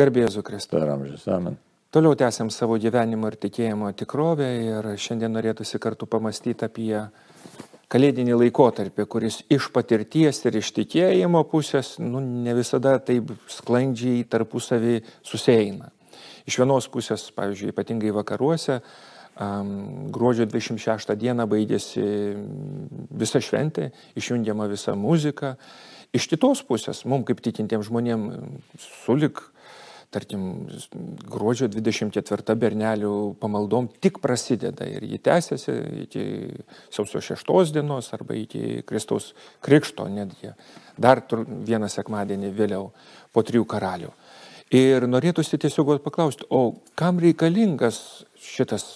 Garbėzu Kristų. Per amžius, amen. Toliau tęsiam savo gyvenimo ir tikėjimo tikrovę ir šiandien norėtųsi kartu pamastyti apie kalėdinį laikotarpį, kuris iš patirties ir iš tikėjimo pusės nu, ne visada taip sklandžiai tarpusavį susieina. Iš vienos pusės, pavyzdžiui, ypatingai vakaruose, um, gruodžio 26 dieną baigėsi visa šventė, išjungiama visa muzika. Iš kitos pusės, mums kaip tikintiems žmonėms, sulik tarkim, gruodžio 24 bernelių pamaldom tik prasideda ir ji tęsiasi iki sausio 6 dienos arba iki Kristaus krikšto netgi. Dar vieną sekmadienį vėliau po trijų karalių. Ir norėtųsi tiesiog paklausti, o kam reikalingas šitas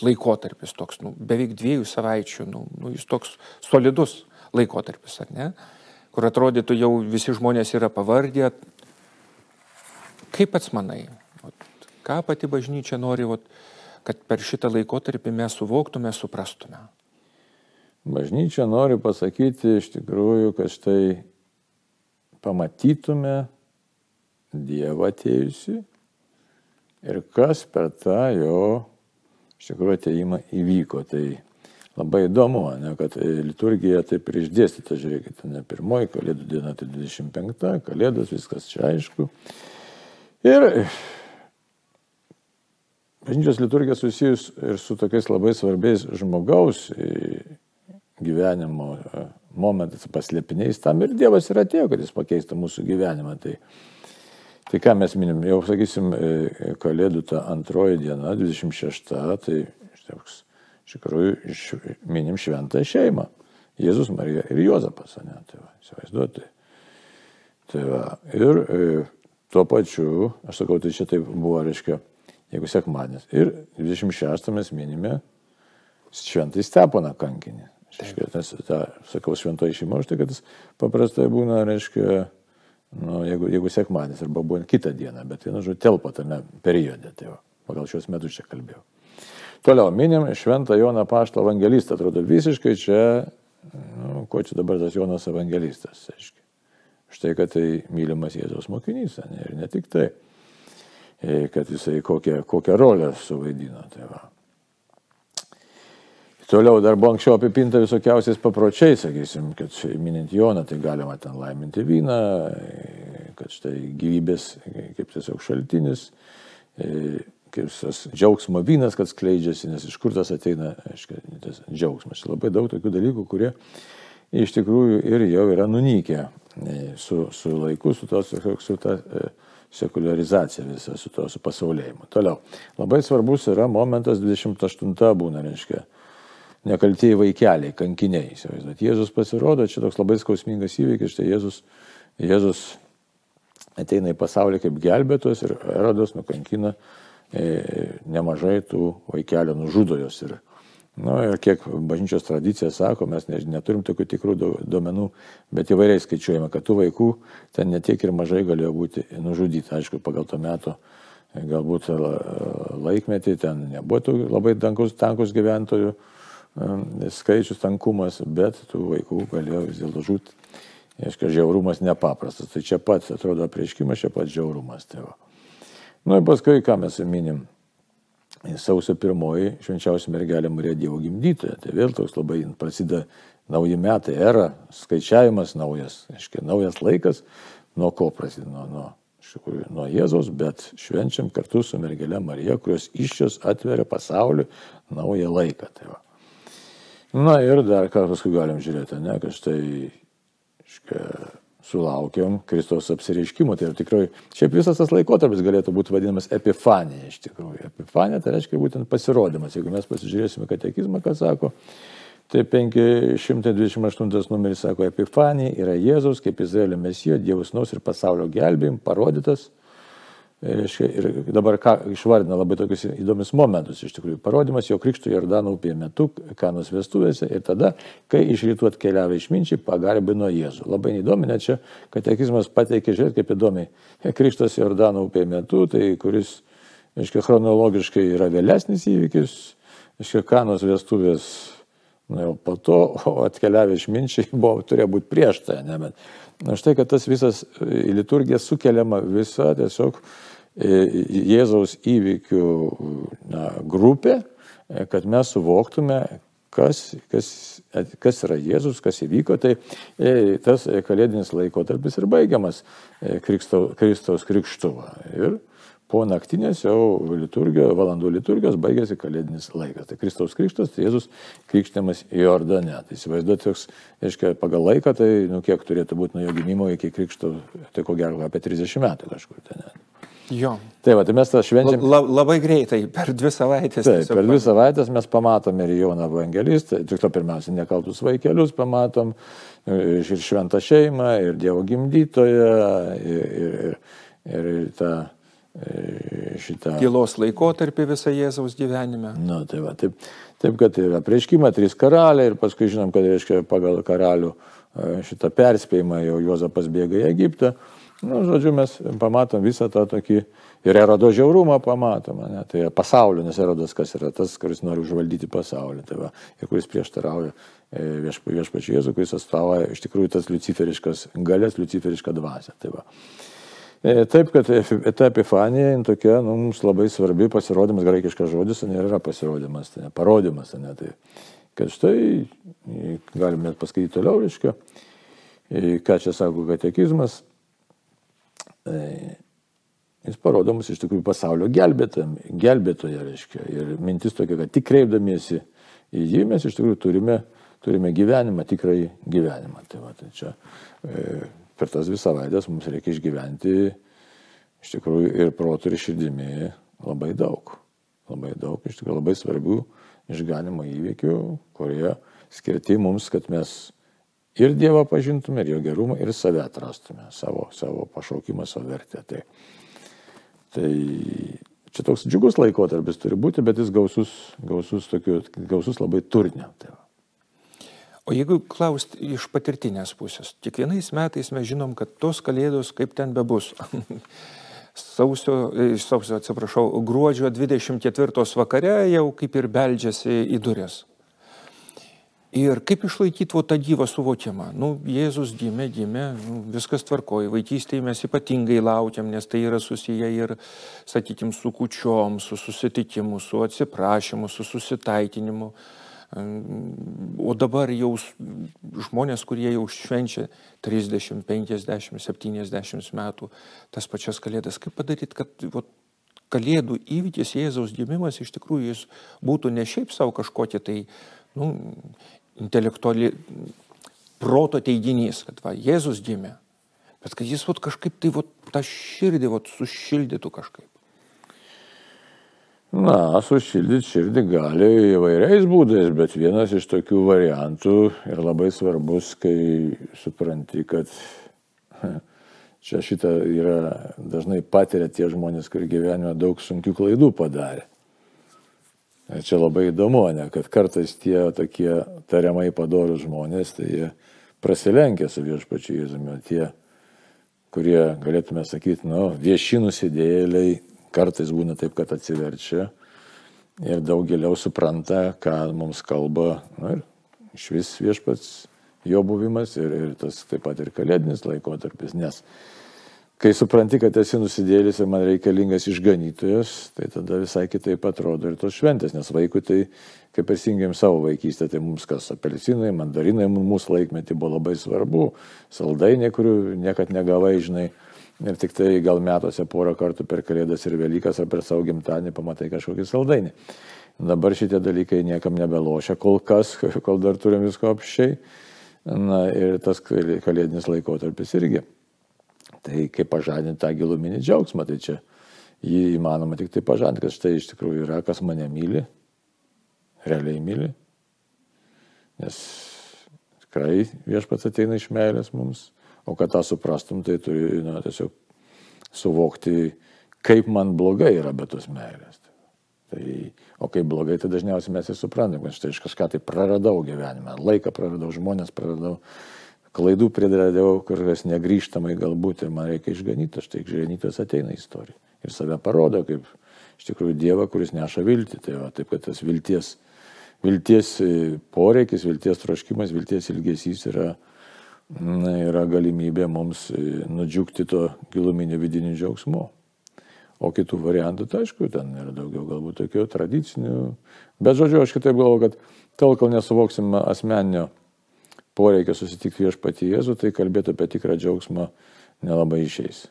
laikotarpis toks, nu, beveik dviejų savaičių, nu, nu, jis toks solidus laikotarpis, ar ne? Kur atrodytų jau visi žmonės yra pavardė, Kaip pats manai, ką pati bažnyčia nori, kad per šitą laikotarpį mes suvoktume, suprastume? Bažnyčia nori pasakyti iš tikrųjų, kad štai pamatytume Dievą atėjusi ir kas per tą jo iš tikrųjų ateimą įvyko. Tai labai įdomu, ne, kad liturgija taip ir išdėstyta, žiūrėkite, ne pirmoji kalėdų diena, tai 25, kalėdos, viskas čia aišku. Ir bažnyčios liturgija susijus ir su tokiais labai svarbiais žmogaus gyvenimo e, momentais, paslėpiniais. Tam ir Dievas yra atėjo, kad jis pakeistų mūsų gyvenimą. Tai, tai ką mes minim, jau sakysim, e, Kalėdų ta antroji diena, 26, tai iš tikrųjų minim šventą šeimą. Jėzus, Marija ir Jozapas, ne? Tai va, įsivaizduoti. Tai va, ir e, Tuo pačiu, aš sakau, tai čia taip buvo, reiškia, jeigu sekmadienis. Ir 26 mes minime šventai Steponą kankinį. Reiškia, nes tą, sakau, šventoji šeima už tai, kad jis paprastai būna, reiškia, nu, jeigu, jeigu sekmadienis arba buvo kitą dieną, bet vienu žodžiu telpa tame periode. Tai va, pagal šios metus čia kalbėjau. Toliau minim šventą Joną Paštą evangelistą. Atrodo visiškai čia, nu, ko čia dabar tas Jonas evangelistas. Aiškiai. Štai, kad tai mylimas Jėzaus mokinys, ne, ir ne tik tai, e, kad jisai kokią, kokią rolę suvaidino. Tai va. Toliau dar buvo anksčiau apipinta visokiausiais papročiais, sakysim, kad minint Joną, tai galima ten laiminti vyną, e, kad štai gyvybės kaip tiesiog šaltinis, e, kaip tas džiaugsmo vynas, kad skleidžiasi, nes iš kur tas ateina, aiškiai, tas džiaugsmas. Labai daug tokių dalykų, kurie iš tikrųjų ir jau yra nunykę su, su laiku, su, to, su, ta e, sekularizacija visa, su to su pasaulėjimu. Toliau. Labai svarbus yra momentas 28 būna, reiškia, nekaltieji vaikeliai, kankiniai. Įsivaizduot, Jėzus pasirodo, čia toks labai skausmingas įvykis, štai Jėzus, Jėzus ateina į pasaulį kaip gelbėtojas ir Erodas nukankina e, nemažai tų vaikelių, nužudo jos ir nu, ir kiek bažnyčios tradicija sako, mes ne, neturim tokių tikrų duomenų, bet įvairiai skaičiuojame, kad tų vaikų ten netiek ir mažai galėjo būti nužudyti. Aišku, pagal to meto e, galbūt e, laikmetį ten nebuvo labai tankus, tankus gyventojų e, skaičius, tankumas, bet tų vaikų galėjo vis dėlto žūti. Aišku, žiaurumas nepaprastas. Tai čia pat, atrodo, prieškimas, čia pat žiaurumas. Tai va. nu ir paskui, ką mes minim sausio pirmoji švenčiausia mergelė Marija Dievo gimdytoja. Tai vėl toks labai prasideda nauji metai, era, skaičiavimas naujas, aiškiai, naujas laikas, nuo ko prasideda, nuo, nuo, tikrųjų, nuo Jėzos, bet švenčiam kartu su mergelė Marija, kurios iščios atveria pasauliu naują laiką. Tai va. Na ir dar ką paskui galim žiūrėti, ne, kad štai, aiškiai, sulaukiam Kristaus apsireiškimo. Tai tikrai, šiaip visas tas laikotarpis galėtų būti vadinamas epifanija iš tikrųjų. Epifanija tai reiškia būtent pasirodymas. Jeigu mes pasižiūrėsime katekizmą, ką sako, tai 528 numeris sako, epifanija yra Jėzaus kaip Izraelio mesijo, Dievo snaus ir pasaulio gelbėjim parodytas Reiškia, ir dabar ką išvardina labai tokius įdomius momentus, iš tikrųjų, parodimas jo krikšto Jordano upėje metu, kanos vestuvėse ir tada, kai iš rytų atkeliavo išminčiai, pagarbino Jėzų. Labai įdomi, net čia katekizmas pateikė, žiūrėt, kaip įdomi, krikštas Jordano upėje metu, tai kuris, aiškiai, chronologiškai yra vėlesnis įvykis, aiškiai, kanos vestuvės Nu, jau po to atkeliavę išminčiai buvo, turėjo būti prieš tai, ne, bet na, štai, kad tas visas į liturgiją sukeliama visa tiesiog e, Jėzaus įvykių na, grupė, e, kad mes suvoktume, kas, kas, kas yra Jėzus, kas įvyko, tai e, tas kalėdinis laikotarpis ir baigiamas Kristaus, Kristaus krikštu. Ir po naktinės jau liturgijos, valandų liturgijos baigėsi kalėdinis laikas. Tai Kristaus krikštas, tai Jėzus krikštimas į Jordane. Tai įsivaizduoti, toks, aiškiai, pagal laiką, tai nu, kiek turėtų būti nuo jo gimimo iki krikšto, tai ko gero apie 30 metų kažkur ten. Jo. Tai va, tai mes tą švenčiam. La, labai greitai, per dvi savaitės. Taip, per dvi savaitės mes pamatom ir Joną Evangelistą, tik to pirmiausia, nekaltus vaikelius pamatom, ir šventą šeimą, ir Dievo gimdytoją, ir, ir, ir, ir tą E, šitą. Tylos laikotarpį visą Jėzaus gyvenime. Na, tai va, taip, taip, kad yra prieškima trys karaliai ir paskui žinom, kad reiškia pagal karalių e, šitą perspėjimą jau Juozapas bėga į Egiptą. Na, nu, žodžiu, mes pamatom visą tą tokį ir erodo žiaurumą pamatom, ne? tai pasaulio, nes erodas kas yra tas, kuris nori užvaldyti pasaulį, tai va, ir kuris prieštarauja e, viešpačiu Jėzu, kuris atstovauja iš tikrųjų tas luciferiškas galės, luciferišką dvasę. Tai va. E, taip, kad ta epifanija tokia, nu, mums labai svarbi pasirodymas, graikiškas žodis, tai yra pasirodymas, tai ne, parodimas, tai ne, tai kad štai, galime net paskaityti toliau, reiškia, ką čia sako katekizmas, e, jis parodomas iš tikrųjų pasaulio gelbėtoje, reiškia, ir mintis tokia, kad tik kreipdamiesi į jį mes iš tikrųjų turime, turime gyvenimą, tikrai gyvenimą. Tai, va, tai čia e, per tas dvi savaitės mums reikia išgyventi iš tikrųjų ir protų, ir širdimi labai daug. Labai daug, iš tikrųjų labai svarbių išganimo įvykių, kurie skirti mums, kad mes ir Dievą pažintume, ir jo gerumą, ir save atrastume, savo, savo pašaukimą, savo vertę. Tai, tai čia toks džiugus laikotarpis turi būti, bet jis gausus, gausus, tokiu, gausus labai turinio. Tai va. O jeigu klaust iš patirtinės pusės, kiekvienais metais mes žinom, kad tos kalėdos, kaip ten bebus, sausio, e, sausio, atsiprašau, gruodžio 24 vakare jau kaip ir beldžiasi į duris. Ir kaip išlaikyti tą gyvą suvokimą? Nu, Jėzus gimė, gimė, nu, viskas tvarkoja, vaikystėje mes ypatingai laukiam, nes tai yra susiję ir, sakykime, su kučiom, su susitikimu, su atsiprašymu, su susitaikinimu. O dabar jau žmonės, kurie jau švenčia 30, 50, 70 metų tas pačias kalėdas, kaip padaryti, kad vat, kalėdų įvykis, Jėzaus gimimas iš tikrųjų jis būtų ne šiaip savo kažkokie tai nu, intelektuali proto teiginys, kad va, Jėzus gimė, bet kad jis vat, kažkaip tai vat, tą širdį vat, sušildytų kažkaip. Na, sušildyti širdį gali įvairiais būdais, bet vienas iš tokių variantų ir labai svarbus, kai supranti, kad čia šitą yra dažnai patiria tie žmonės, kurie gyvenime daug sunkių klaidų padarė. Ir čia labai įdomu, ne, kad kartais tie tokie tariamai padorus žmonės, tai jie prasilenkia su viešpačiu Jėzumi, tie, kurie, galėtume sakyti, nu, vieši nusidėliai, kartais būna taip, kad atsiverčia ir daug giliau supranta, ką mums kalba nu, ir iš vis viešpats jo buvimas ir, ir tas taip pat ir kalėdinis laikotarpis, nes kai supranti, kad esi nusidėlis ir man reikalingas išganytojas, tai tada visai kitaip atrodo ir tos šventės, nes vaikui tai, kaip prisijungėm savo vaikystę, tai mums kas apelsinai, mandarinai mūsų laikmetį buvo labai svarbu, saldainiai, kurių niekad negavai, žinai, Ir tik tai gal metuose porą kartų per Kalėdas ir Velykas ar per savo gimtadienį pamatai kažkokį saldainį. Dabar šitie dalykai niekam nebelošia kol kas, kol dar turim visko apščiai. Na ir tas kalėdinis laikotarpis irgi. Tai kaip pažadinti tą giluminį džiaugsmą, tai čia jį įmanoma tik tai pažadinti, kad štai iš tikrųjų yra, kas mane myli, realiai myli. Nes tikrai viešpats ateina iš meilės mums O kad tą suprastum, tai turi na, tiesiog suvokti, kaip man blogai yra be tos meilės. Tai, o kaip blogai, tai dažniausiai mes ir suprantam, kad štai aš kažką tai praradau gyvenime, laiką praradau, žmonės praradau, klaidų pridariau, kur kas negryžtamai galbūt ir man reikia išganyti, štai išganytas ateina į istoriją. Ir save parodo kaip iš tikrųjų Dievą, kuris neša viltį. Tai va, taip, kad tas vilties vilties poreikis, vilties troškimas, vilties ilgesys yra, yra galimybė mums nudžiugti to giluminio vidinio džiaugsmo. O kitų variantų, tai aišku, ten yra daugiau galbūt tokių tradicinių. Bet žodžiu, aš kitaip galvoju, kad tol, kol nesuvoksim asmeninio poreikio susitikti viešpatį Jėzų, tai kalbėti apie tikrą džiaugsmą nelabai išeis.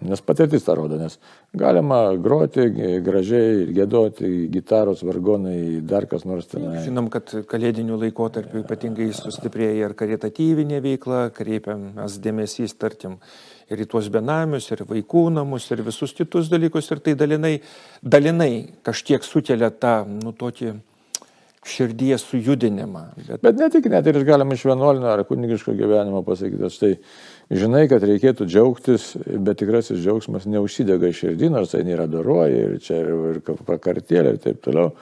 Nes patirtis tą rodo, nes galima groti gražiai, gėdoti, gitaros, vargonai, dar kas nors ten. Žinom, kad kalėdinių laikotarpių ypatingai sustiprėja ir karitatyvinė veikla, kreipiamas dėmesys, tarkim, ir į tuos benamius, ir vaikų namus, ir visus kitus dalykus, ir tai dalinai, dalinai kažkiek sukelia tą, nu, tokį širdies sujudinimą. Bet, bet ne tik, net ir galima iš vienuolinio ar kunigiško gyvenimo pasakyti, štai žinai, kad reikėtų džiaugtis, bet tikrasis džiaugsmas neužsidega širdį, nors tai nėra daroja ir čia ir, ir prakartėlė ir taip toliau,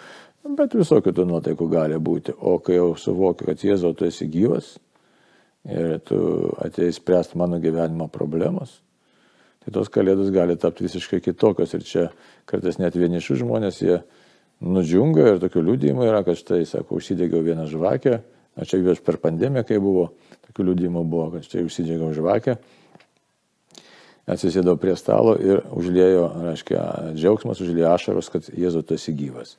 bet visokių tų nuotaikų gali būti. O kai jau suvokiu, kad Jėzau tu esi gyvas ir tu atėjai spręsti mano gyvenimo problemas, tai tos kalėdos gali tapti visiškai kitokios ir čia kartais net vienišų žmonės jie nudžiunga ir tokių liūdėjimų yra, kad štai, sako, užsidegiau vieną žvakę, o čia ypač per pandemiją, kai buvo, tokių liūdėjimų buvo, kad štai užsidegiau žvakę, atsisėdau prie stalo ir užlėjo, reiškia, džiaugsmas, užlėjo ašaros, kad Jėzus tu esi gyvas.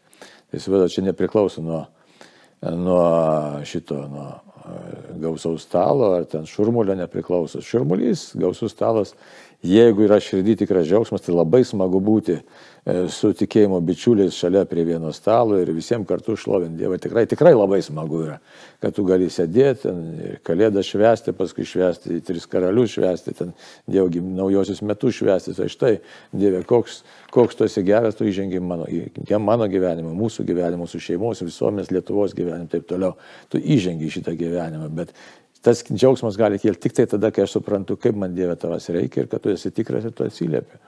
Tai įsivaizduoju, čia nepriklauso nuo, nuo šito, nuo gausaus stalo, ar ten šurmulio nepriklauso. Šurmulys, gausus stalas, jeigu yra širdį tikras džiaugsmas, tai labai smagu būti E, su tikėjimo bičiuliais šalia prie vieno stalo ir visiems kartu šlovinti Dievą. Tikrai, tikrai labai smagu yra, kad tu gali sėdėti ir kalėdą švęsti, paskui švęsti, tris karalius švęsti, ten Dievo naujosius metus švęsti. Tai štai, Dieve, koks, koks tu esi geras, tu įžengi mano, mano gyvenimą, mūsų gyvenimą, mūsų šeimos, visuomenės, Lietuvos gyvenimą ir taip toliau. Tu įžengi šitą gyvenimą, bet tas džiaugsmas gali kilti tik tai tada, kai aš suprantu, kaip man Dieve tavas reikia ir kad tu esi tikras ir tu atsiliepi.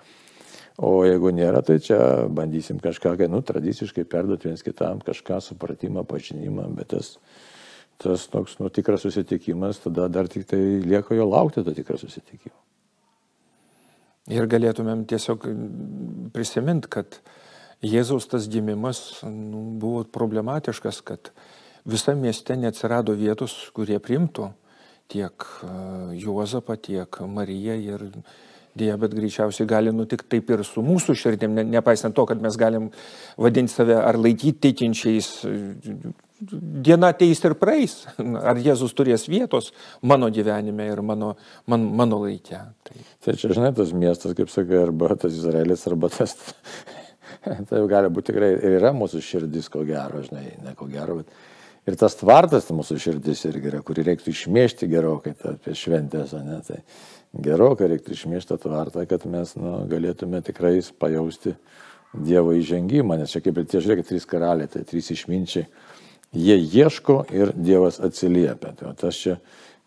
O jeigu nėra, tai čia bandysim kažką, nu, tradiciškai perduoti viens kitam kažką, supratimą, pažinimą, bet tas, tas toks, nu, tikras susitikimas, tada dar tik tai lieka jo laukti to tikrą susitikimą. Ir galėtumėm tiesiog prisiminti, kad Jėzaus tas gimimas nu, buvo problematiškas, kad visame mieste neatsirado vietos, kurie primtų tiek e, Juozapą, tiek Mariją ir Dėja, bet greičiausiai gali nutikti taip ir su mūsų širdim, ne, nepaisant to, kad mes galim vadinti save ar laikyti tikinčiais. Diena ateis ir praeis. Ar Jėzus turės vietos mano gyvenime ir mano, man, mano laikė. Tai. tai čia, žinai, tas miestas, kaip sakai, arba tas Izraelis, arba tas. tai gali būti tikrai ir yra mūsų širdis, ko gero, žinai, ne ko gero, bet ir tas tvartas mūsų širdis irgi yra, kurį reiktų išmėžti gerokai tai apie šventės, ne? Tai gerokai reiktų išmėžti tvartą, kad mes nu, galėtume tikrai pajausti Dievo įžengimą, nes čia kaip ir tie, žiūrėkit, trys karaliai, tai trys išminčiai, jie ieško ir Dievas atsiliepia. Tai tas čia,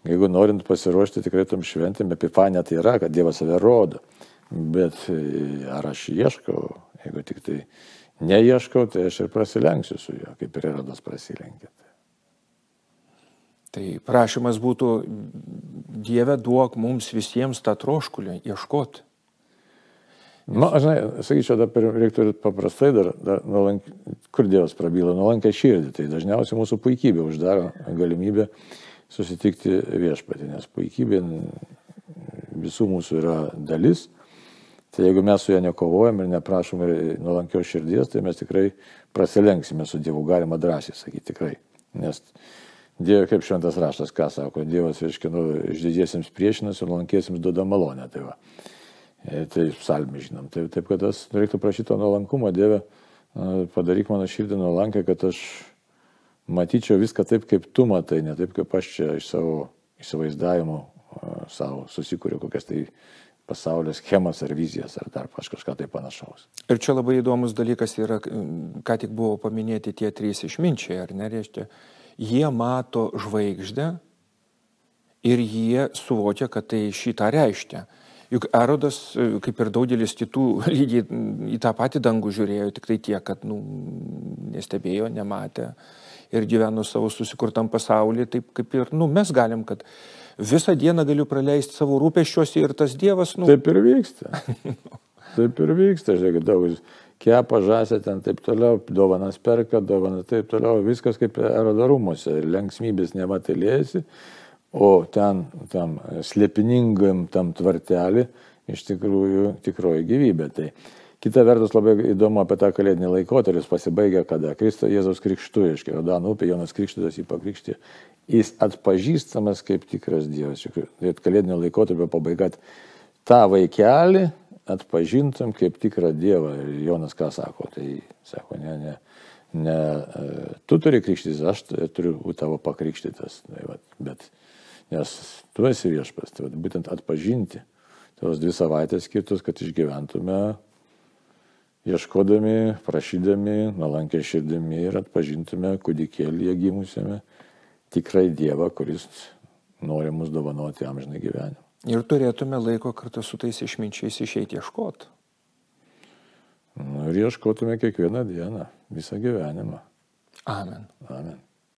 jeigu norint pasiruošti tikrai tom šventėm, epifanė tai yra, kad Dievas save rodo, bet e, ar aš ieškau, jeigu tik tai neieškau, tai aš ir prasilenksiu su juo, kaip ir Erodas prasilenkė. Tai prašymas būtų, Dieve duok mums visiems tą troškulį ieškoti. Na, nu, aš žinai, sakyčiau, dar reiktų ir paprastai dar, dar nuolank, kur Dievas prabyla, nuolankę širdį. Tai dažniausiai mūsų puikybė uždaro galimybę susitikti viešpatį, nes puikybė visų mūsų yra dalis. Tai jeigu mes su ja nekovojam ir neprašom ir nuolankios širdies, tai mes tikrai prasilenksime su Dievu, galima drąsiai sakyti tikrai. Nes Dieve, kaip šventas raštas, ką sako, Dievas, reiškia, nu, išdidiesiems priešinasi, nuolankiesiems duoda malonę. Tai, va. e, tai psalmi žinom. Tai, taip, kad tas reiktų prašyti to nuolankumo, Dieve, padaryk mano širdį nuolankę, kad aš matyčiau viską taip, kaip tu matai, ne taip, kaip aš čia iš savo įsivaizdavimo savo susikūriau kokias tai pasaulio schemas ar vizijas ar dar kažką tai panašaus. Ir čia labai įdomus dalykas yra, ką tik buvo paminėti tie trys išminčiai, ar nereiškia, jie mato žvaigždę ir jie suvokia, kad tai šitą reiškia. Juk Erodas, kaip ir daugelis kitų, lygiai į tą patį dangų žiūrėjo, tik tai tiek, kad nu, nestebėjo, nematė ir gyveno savo susikurtam pasaulyje, taip kaip ir nu, mes galim, kad visą dieną galiu praleisti savo rūpeščiuose ir tas Dievas. Nu... Taip ir vyksta. Taip ir vyksta, žiūrėkit, daug kepa žąsę ten taip toliau, dovanas perka, dovanas taip toliau, viskas kaip aerodarumuose, lenksmybės nematėlėsi, o ten tam slėpiningam tam tvartelį iš tikrųjų tikroji gyvybė. Tai kita vertus labai įdomu apie tą kalėdinį laikotarpį, jis pasibaigia kada Kristo Jėzaus krikštu, iš Kerodano upė, Jonas Krikštytas jį pakrikštė, jis atpažįstamas kaip tikras Dievas. Tai kalėdinio laikotarpio pabaiga tą vaikelį atpažintum kaip tikrą Dievą. Ir Jonas ką sako, tai sako, ne, ne, ne, e, tu turi krikštytis, aš turiu būti tavo pakrikštytas. Tai, va, bet, nes tu esi viešpas, tai va, būtent atpažinti tos dvi savaitės skirtus, kad išgyventume, ieškodami, prašydami, nuolankiai širdimi ir atpažintume kūdikėlį gimusiame tikrai Dievą, kuris nori mus dovanoti amžinai gyvenimą. Ir turėtume laiko kartu su tais išminčiais išeiti ieškoti. Nu, ir ieškotume kiekvieną dieną, visą gyvenimą. Amen. Amen.